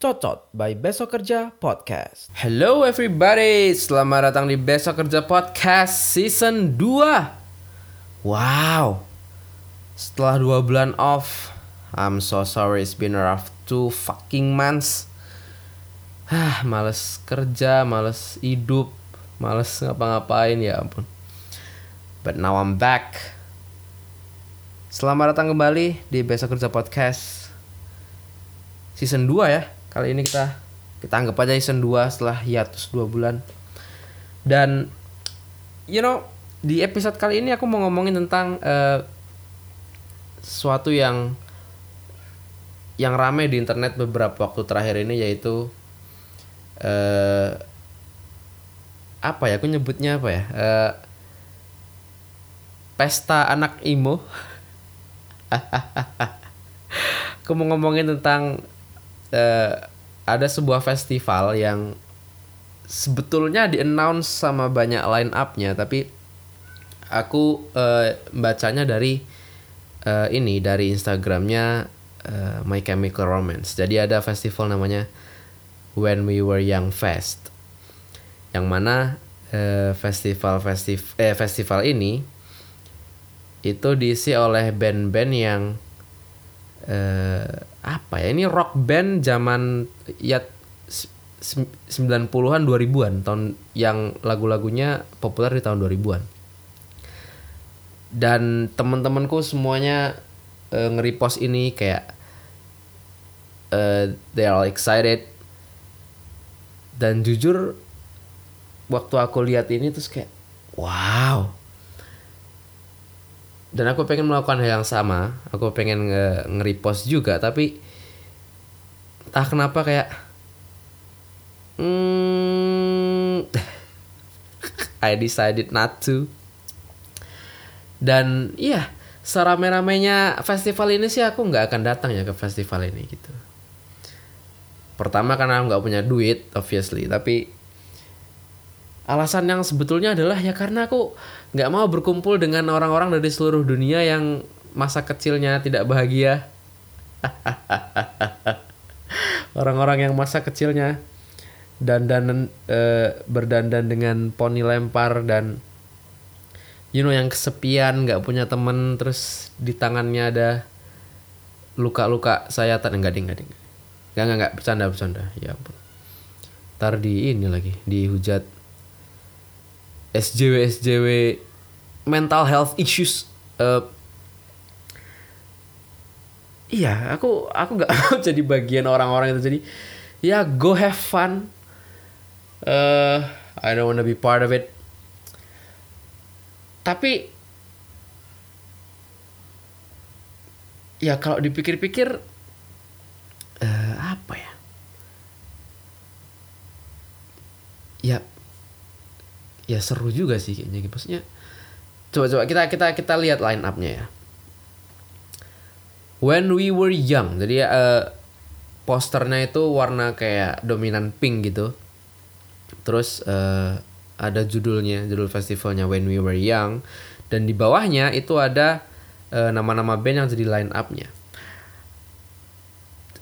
Cocot by Besok Kerja Podcast. Hello everybody, selamat datang di Besok Kerja Podcast Season 2. Wow, setelah dua bulan off, I'm so sorry it's been rough two fucking months. Hah, males kerja, males hidup, males ngapa-ngapain ya ampun. But now I'm back. Selamat datang kembali di Besok Kerja Podcast Season 2 ya. Kali ini kita kita anggap aja season 2 setelah hiatus 2 bulan. Dan You know Di episode kali ini aku mau ngomongin tentang uh, Sesuatu yang Yang rame di internet beberapa waktu terakhir ini yaitu uh, Apa ya? Aku nyebutnya apa ya? Uh, Pesta anak imo aku mau ngomongin tentang uh, ada sebuah festival yang sebetulnya di announce sama banyak line up-nya tapi aku uh, bacanya dari uh, ini dari Instagramnya uh, My Chemical Romance. Jadi ada festival namanya When We Were Young Fest yang mana festival festiv eh, festival ini itu diisi oleh band-band yang eh, apa ya ini rock band zaman ya 90-an 2000-an tahun yang lagu-lagunya populer di tahun 2000-an. Dan teman-temanku semuanya uh, nge-repost ini kayak uh, they are excited. Dan jujur waktu aku lihat ini terus kayak wow dan aku pengen melakukan hal yang sama. Aku pengen nge-repost juga tapi entah kenapa kayak hmm, I decided not to. Dan iya serame-ramenya festival ini sih aku nggak akan datang ya ke festival ini gitu. Pertama karena aku nggak punya duit obviously tapi alasan yang sebetulnya adalah ya karena aku nggak mau berkumpul dengan orang-orang dari seluruh dunia yang masa kecilnya tidak bahagia. Orang-orang yang masa kecilnya dandan e, berdandan dengan poni lempar dan you know yang kesepian nggak punya temen terus di tangannya ada luka-luka sayatan. Enggak ding enggak ding. Enggak enggak bercanda bercanda. Ya ampun. Ntar di ini lagi dihujat SJW SJW mental health issues uh, iya aku aku nggak mau jadi bagian orang-orang itu. Jadi ya go have fun. Uh, I don't wanna be part of it. Tapi ya kalau dipikir-pikir uh, apa ya ya ya seru juga sih kayaknya. Maksudnya coba coba kita kita kita lihat line upnya ya. When we were young jadi uh, posternya itu warna kayak dominan pink gitu. Terus uh, ada judulnya judul festivalnya when we were young. Dan di bawahnya itu ada uh, nama-nama band yang jadi line upnya.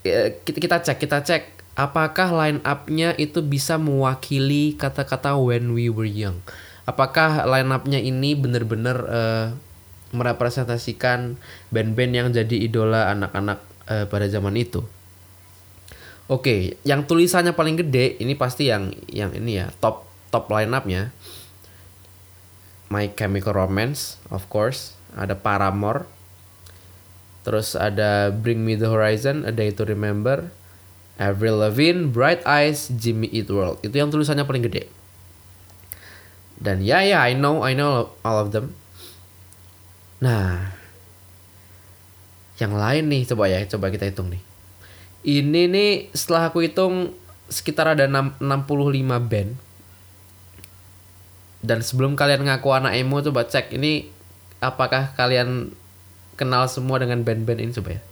Kita kita cek kita cek apakah line up-nya itu bisa mewakili kata-kata when we were young? Apakah line up-nya ini benar-benar uh, merepresentasikan band-band yang jadi idola anak-anak uh, pada zaman itu? Oke, okay, yang tulisannya paling gede ini pasti yang yang ini ya, top top line up-nya. My Chemical Romance, of course, ada Paramore. Terus ada Bring Me the Horizon, A Day to Remember, Avril Lavigne, Bright Eyes, Jimmy Eat World. Itu yang tulisannya paling gede. Dan ya ya, I know, I know all of them. Nah, yang lain nih coba ya, coba kita hitung nih. Ini nih setelah aku hitung sekitar ada 6, 65 band. Dan sebelum kalian ngaku anak emo coba cek ini apakah kalian kenal semua dengan band-band ini coba ya.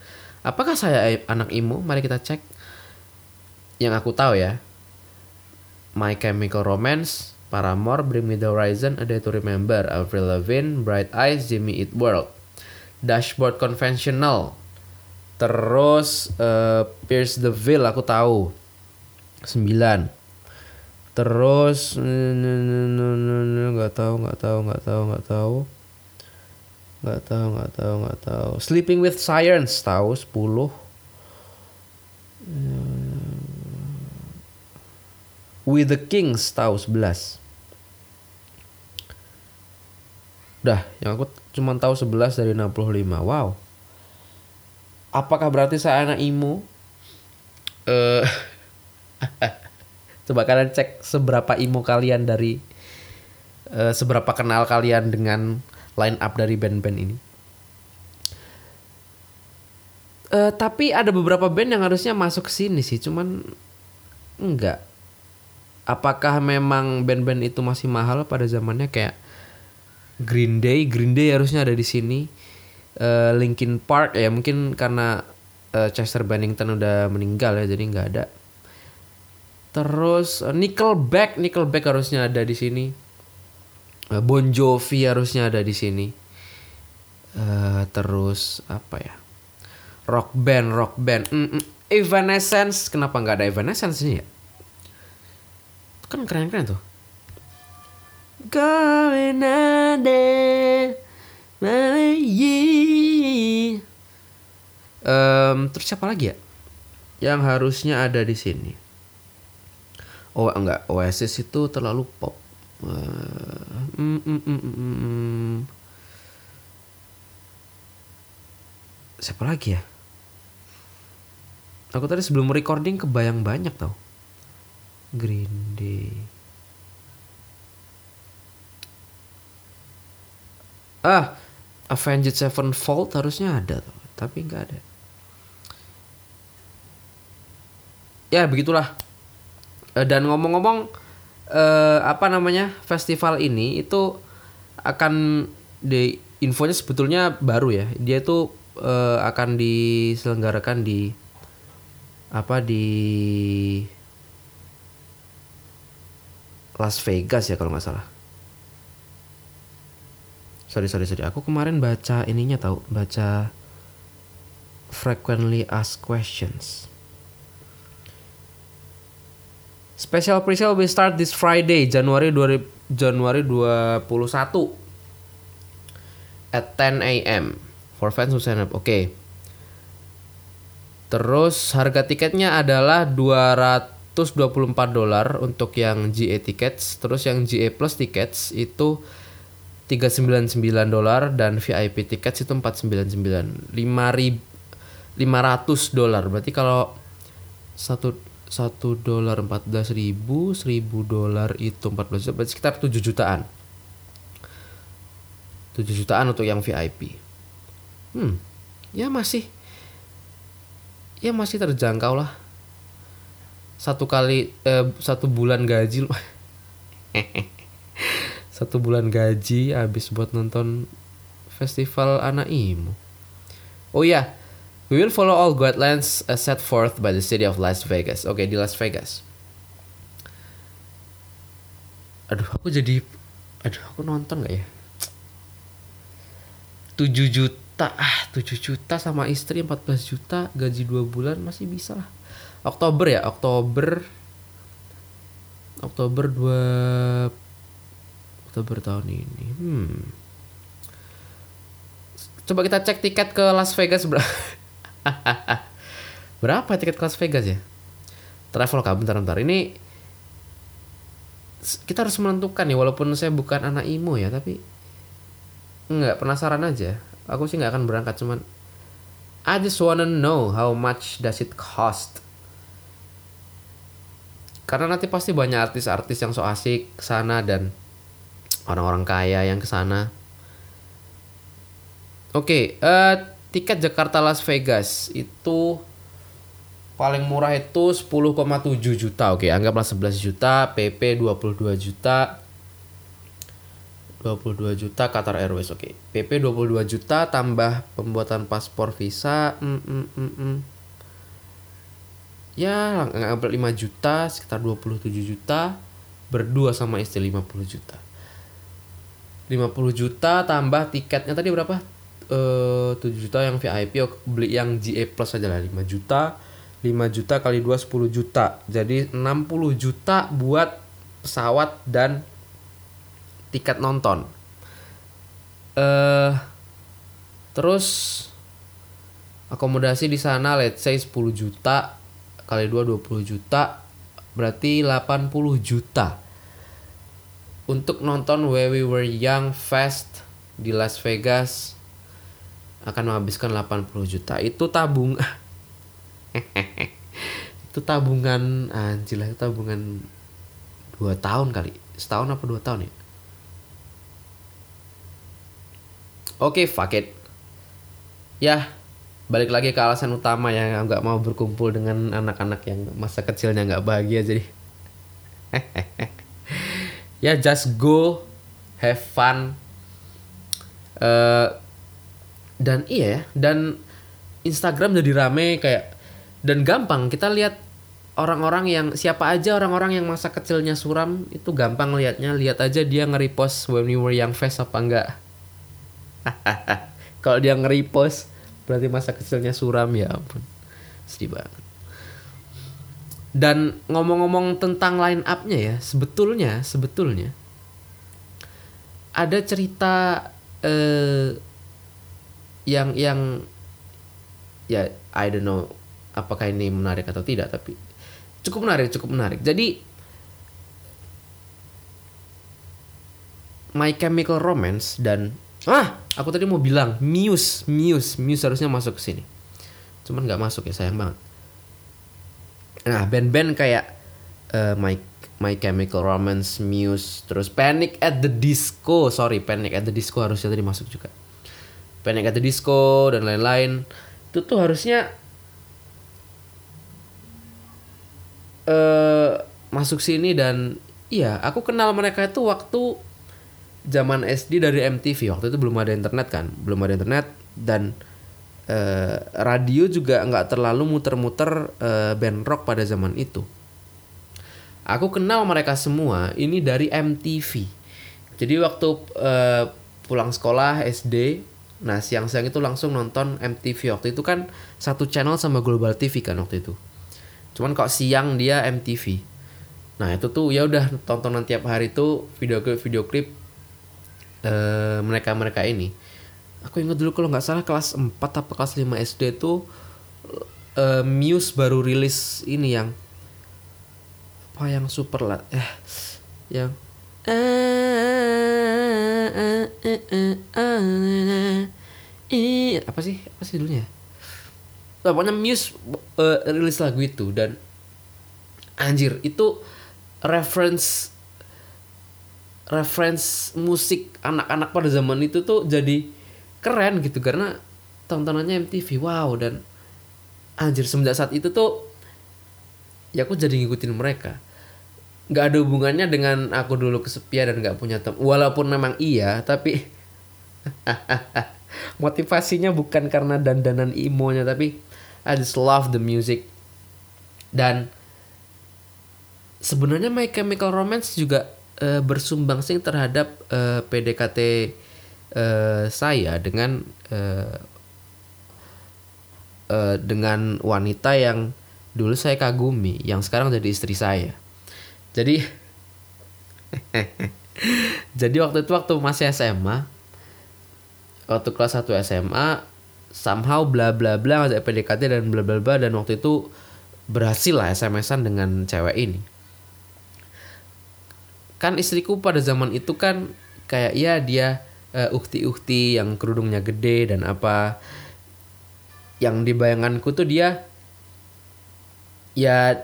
Apakah saya anak emo? Mari kita cek yang aku tahu ya My Chemical Romance Paramore, Bring Me The Horizon, A Day To Remember, Avril Lavigne, Bright Eyes, Jimmy Eat World. Dashboard Conventional. Terus uh, Pierce the Veil aku tahu. 9. Terus nggak tahu, nggak tahu, nggak tahu, nggak tahu. Nggak tahu, nggak tahu, nggak tahu. Sleeping with Sirens tahu 10. With the Kings tahu 11. Udah, yang aku cuma tahu 11 dari 65. Wow. Apakah berarti saya anak imo? Eh Coba kalian cek seberapa imo kalian dari uh, seberapa kenal kalian dengan line up dari band-band ini. Uh, tapi ada beberapa band yang harusnya masuk ke sini sih, cuman enggak apakah memang band-band itu masih mahal pada zamannya? Kayak Green Day Green Day harusnya ada di sini. Uh, Linkin Park ya mungkin karena uh, Chester Bennington udah meninggal ya jadi nggak ada. Terus uh, Nickelback Nickelback harusnya ada di sini. Uh, Bon Jovi harusnya ada di sini. Uh, terus apa ya? Rock band rock band. Mm -mm. Evanescence kenapa nggak ada Evanescence ini ya kan keren-keren tuh. Going under um, terus siapa lagi ya? Yang harusnya ada di sini. Oh enggak. Oasis itu terlalu pop. Uh, mm, mm, mm, mm, mm. siapa lagi ya? Aku tadi sebelum recording kebayang banyak tau Green Day. Ah, Avenged Sevenfold harusnya ada tuh, tapi nggak ada. Ya begitulah. Eh, dan ngomong-ngomong, eh, apa namanya festival ini itu akan di infonya sebetulnya baru ya. Dia itu eh, akan diselenggarakan di apa di Las Vegas ya kalau nggak salah. Sorry sorry sorry. Aku kemarin baca ininya tahu baca frequently asked questions. Special presale will start this Friday, Januari 2 Januari 21 at 10 a.m. for fans who sign up. Oke. Okay. Terus harga tiketnya adalah 200 124 dolar untuk yang GA tickets, terus yang GA plus tickets itu 399 dolar dan VIP tickets itu 499. 5 500 dolar. Berarti kalau satu satu dolar 14 ribu, 1000 dolar itu 14 juta, berarti sekitar 7 jutaan. 7 jutaan untuk yang VIP. Hmm, ya masih ya masih terjangkau lah satu kali eh, satu bulan gaji satu bulan gaji habis buat nonton festival anak imu. Oh ya yeah. we will follow all guidelines set forth by the city of Las Vegas. Oke okay, di Las Vegas. Aduh aku jadi aduh aku nonton gak ya? 7 juta ah 7 juta sama istri 14 juta gaji 2 bulan masih bisa lah Oktober ya? Oktober. Oktober 2 Oktober tahun ini. Hmm. coba kita cek tiket ke Las Vegas berapa berapa tiket ke Las Vegas ya? Travel kamu bentar bentar. Ini kita harus menentukan ya walaupun saya bukan anak imo ya tapi nggak penasaran aja. Aku sih nggak akan berangkat cuman I just wanna know how much does it cost karena nanti pasti banyak artis-artis yang so asik sana dan orang-orang kaya yang ke sana. Oke, okay, uh, eh, tiket Jakarta Las Vegas itu paling murah itu 10,7 juta. Oke, okay, anggaplah 11 juta, PP 22 juta. 22 juta Qatar Airways. Oke, okay. PP 22 juta tambah pembuatan paspor visa. Mm, mm, mm, mm ya ngambil 5 juta sekitar 27 juta. Berdua sama istri 50 juta. 50 juta tambah tiketnya tadi berapa? Eh 7 juta yang VIP oh, beli yang GA plus aja lah 5 juta. 5 juta kali 2 10 juta. Jadi 60 juta buat pesawat dan tiket nonton. Eh terus akomodasi di sana let's say 10 juta kali 2 20 juta berarti 80 juta. Untuk nonton Where We Were Young Fest di Las Vegas akan menghabiskan 80 juta. Itu tabung itu tabungan anjir itu tabungan dua tahun kali. Setahun apa dua tahun ya? Oke fuck it. Ya balik lagi ke alasan utama yang nggak mau berkumpul dengan anak-anak yang masa kecilnya nggak bahagia jadi. Ya just go have fun. Uh, dan iya ya dan Instagram jadi rame kayak dan gampang. Kita lihat orang-orang yang siapa aja orang-orang yang masa kecilnya suram itu gampang liatnya. Lihat aja dia nge-repost when we were young fest apa enggak. Kalau dia nge-repost berarti masa kecilnya suram ya ampun. Sedih banget. Dan ngomong-ngomong tentang line up-nya ya sebetulnya sebetulnya ada cerita eh, yang yang ya I don't know apakah ini menarik atau tidak tapi cukup menarik cukup menarik. Jadi My Chemical Romance dan ah aku tadi mau bilang Muse Muse Muse harusnya masuk ke sini. Cuman nggak masuk ya sayang banget. Nah band-band kayak uh, My My Chemical Romance Muse terus Panic at the Disco. Sorry Panic at the Disco harusnya tadi masuk juga. Panic at the Disco dan lain-lain. Itu tuh harusnya uh, masuk sini dan iya aku kenal mereka itu waktu zaman SD dari MTV waktu itu belum ada internet kan? Belum ada internet dan uh, radio juga nggak terlalu muter-muter uh, band rock pada zaman itu. Aku kenal mereka semua ini dari MTV jadi waktu uh, pulang sekolah SD Nah siang-siang itu langsung nonton MTV waktu itu kan satu channel sama Global TV kan waktu itu. Cuman kok siang dia MTV. Nah itu tuh ya udah tontonan tiap hari itu video klip video klip uh, mereka mereka ini. Aku ingat dulu kalau nggak salah kelas 4 atau kelas 5 SD tuh uh, Muse baru rilis ini yang apa yang super lah eh yang apa sih apa sih dulunya nah, pokoknya Muse uh, rilis lagu itu dan anjir itu reference reference musik anak-anak pada zaman itu tuh jadi keren gitu. Karena tontonannya MTV wow. Dan anjir semenjak saat itu tuh ya aku jadi ngikutin mereka. Nggak ada hubungannya dengan aku dulu kesepian dan nggak punya teman walaupun memang iya tapi motivasinya bukan karena dandanan imonya tapi I just love the music. Dan sebenarnya My Chemical Romance juga uh, bersumbang sih terhadap uh, eh, PDKT uh, eh, saya dengan uh, uh, dengan wanita yang dulu saya kagumi yang sekarang jadi istri saya. Jadi jadi waktu itu waktu masih SMA waktu kelas 1 SMA somehow bla bla bla ngajak PDKT dan bla bla bla dan waktu itu berhasil lah SMS-an dengan cewek ini kan istriku pada zaman itu kan kayak ya dia uh, ukti-ukti yang kerudungnya gede dan apa. Yang di bayanganku tuh dia ya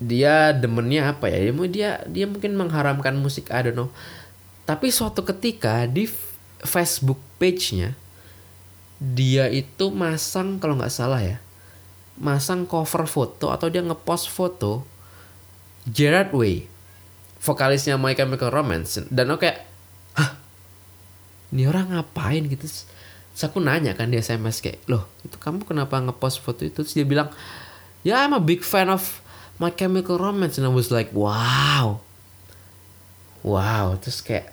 dia demennya apa ya? Dia dia mungkin mengharamkan musik I don't know. Tapi suatu ketika di Facebook page-nya dia itu masang kalau nggak salah ya masang cover foto atau dia ngepost foto Gerard Way vokalisnya My Chemical Romance dan oke hah? Ini orang ngapain? Gitu. Terus aku nanya kan di SMS kayak loh itu kamu kenapa ngepost foto itu? Terus dia bilang ya I'm a big fan of My Chemical Romance. And I was like wow. Wow. Terus kayak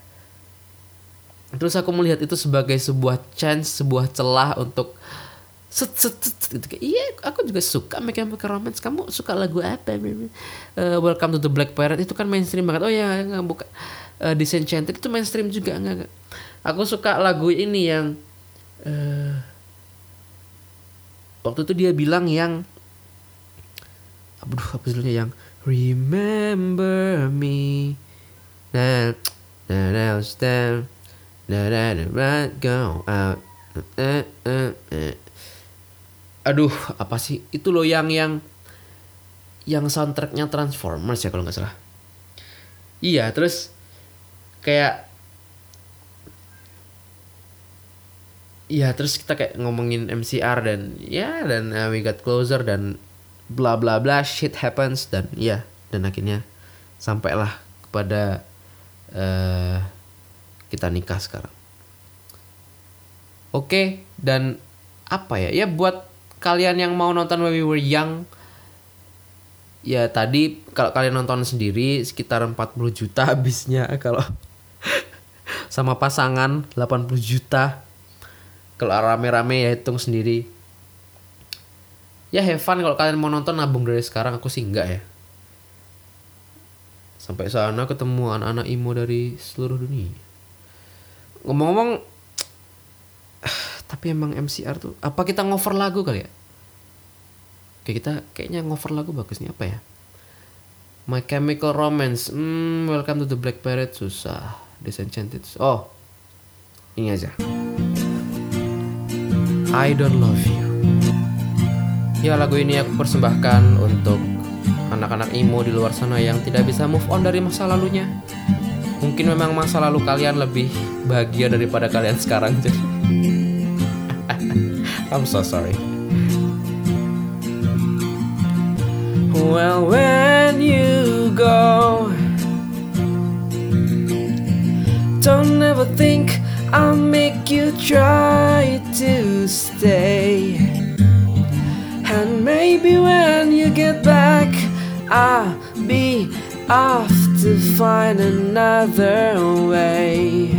terus aku melihat itu sebagai sebuah chance sebuah celah untuk set set, set gitu. Iya aku juga suka My Chemical Romance. Kamu suka lagu apa? Uh, Welcome to the Black Parrot itu kan mainstream banget. Oh ya nggak buka. Uh, Disenchanted itu mainstream juga enggak aku suka lagu ini yang uh, waktu itu dia bilang yang aduh apa judulnya? Yang remember me. Nah nah nah stand nah nah nah go out. Uh, uh, uh. Aduh apa sih? Itu loh yang yang yang soundtracknya Transformers ya kalau nggak salah. Iya terus kayak Iya terus kita kayak ngomongin MCR dan ya dan uh, we got closer dan bla bla bla shit happens dan ya dan akhirnya sampailah kepada uh, kita nikah sekarang. Oke okay, dan apa ya? Ya buat kalian yang mau nonton When We Were Young ya tadi kalau kalian nonton sendiri sekitar 40 juta habisnya kalau sama pasangan 80 juta. Kalau rame-rame ya hitung sendiri. Ya have fun kalau kalian mau nonton nabung dari sekarang aku sih enggak ya. Sampai sana ketemu anak-anak imo dari seluruh dunia. Ngomong-ngomong tapi emang MCR tuh apa kita ngover lagu kali ya kayak kita kayaknya ngover lagu bagusnya apa ya My Chemical Romance hmm, Welcome to the Black Parrot susah Disenchanted oh ini aja I Don't Love You. Ya lagu ini aku persembahkan untuk anak-anak emo di luar sana yang tidak bisa move on dari masa lalunya. Mungkin memang masa lalu kalian lebih bahagia daripada kalian sekarang jadi. I'm so sorry. Well, when you go, don't ever think I'll make you try to stay. And maybe when you get back, I'll be off to find another way.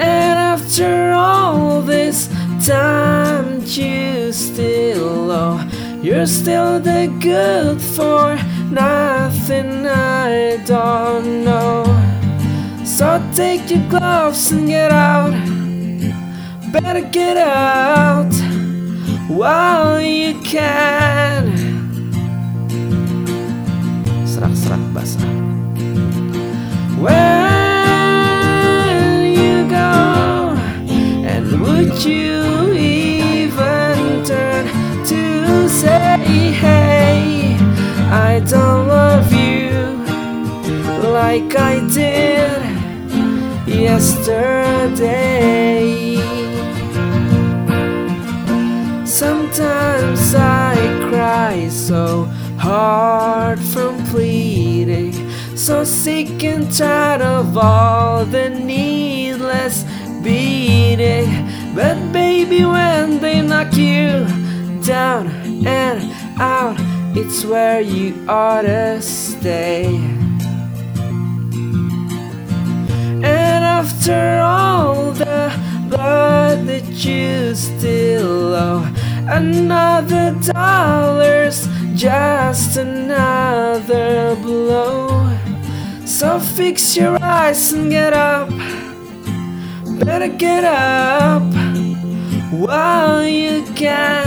And after all this time, you still, oh, you're still the good for nothing I don't know. So take your gloves and get out. Better get out while you can. Basah. Where say, hey, I don't love you like I did? yesterday. Sometimes I cry so hard from pleading, so sick and tired of all the needless beating. But baby, when they knock you down and out, it's where you ought to stay. And after all the blood that you still owe. Another dollar's just another blow. So fix your eyes and get up. Better get up while you can.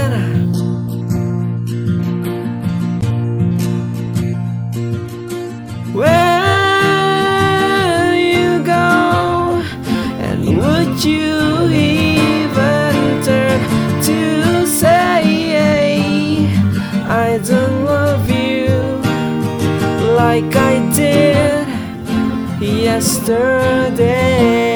Yesterday?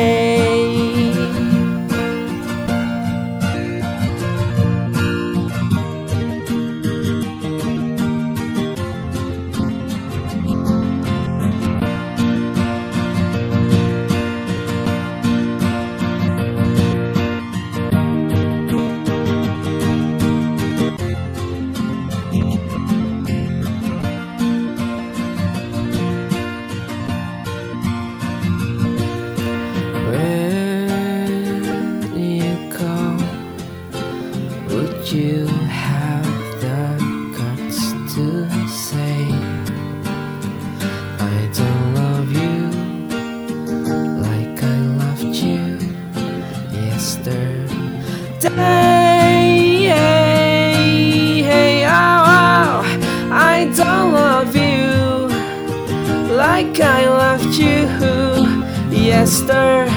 Like I loved you yesterday.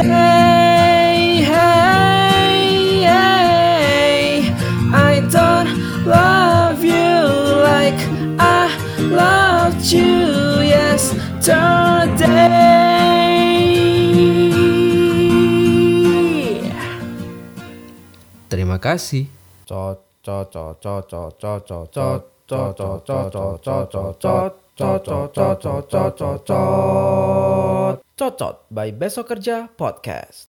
Hey, hey, I don't love you like I loved you yesterday. Terima kasih. Cocot by Besok Kerja Podcast.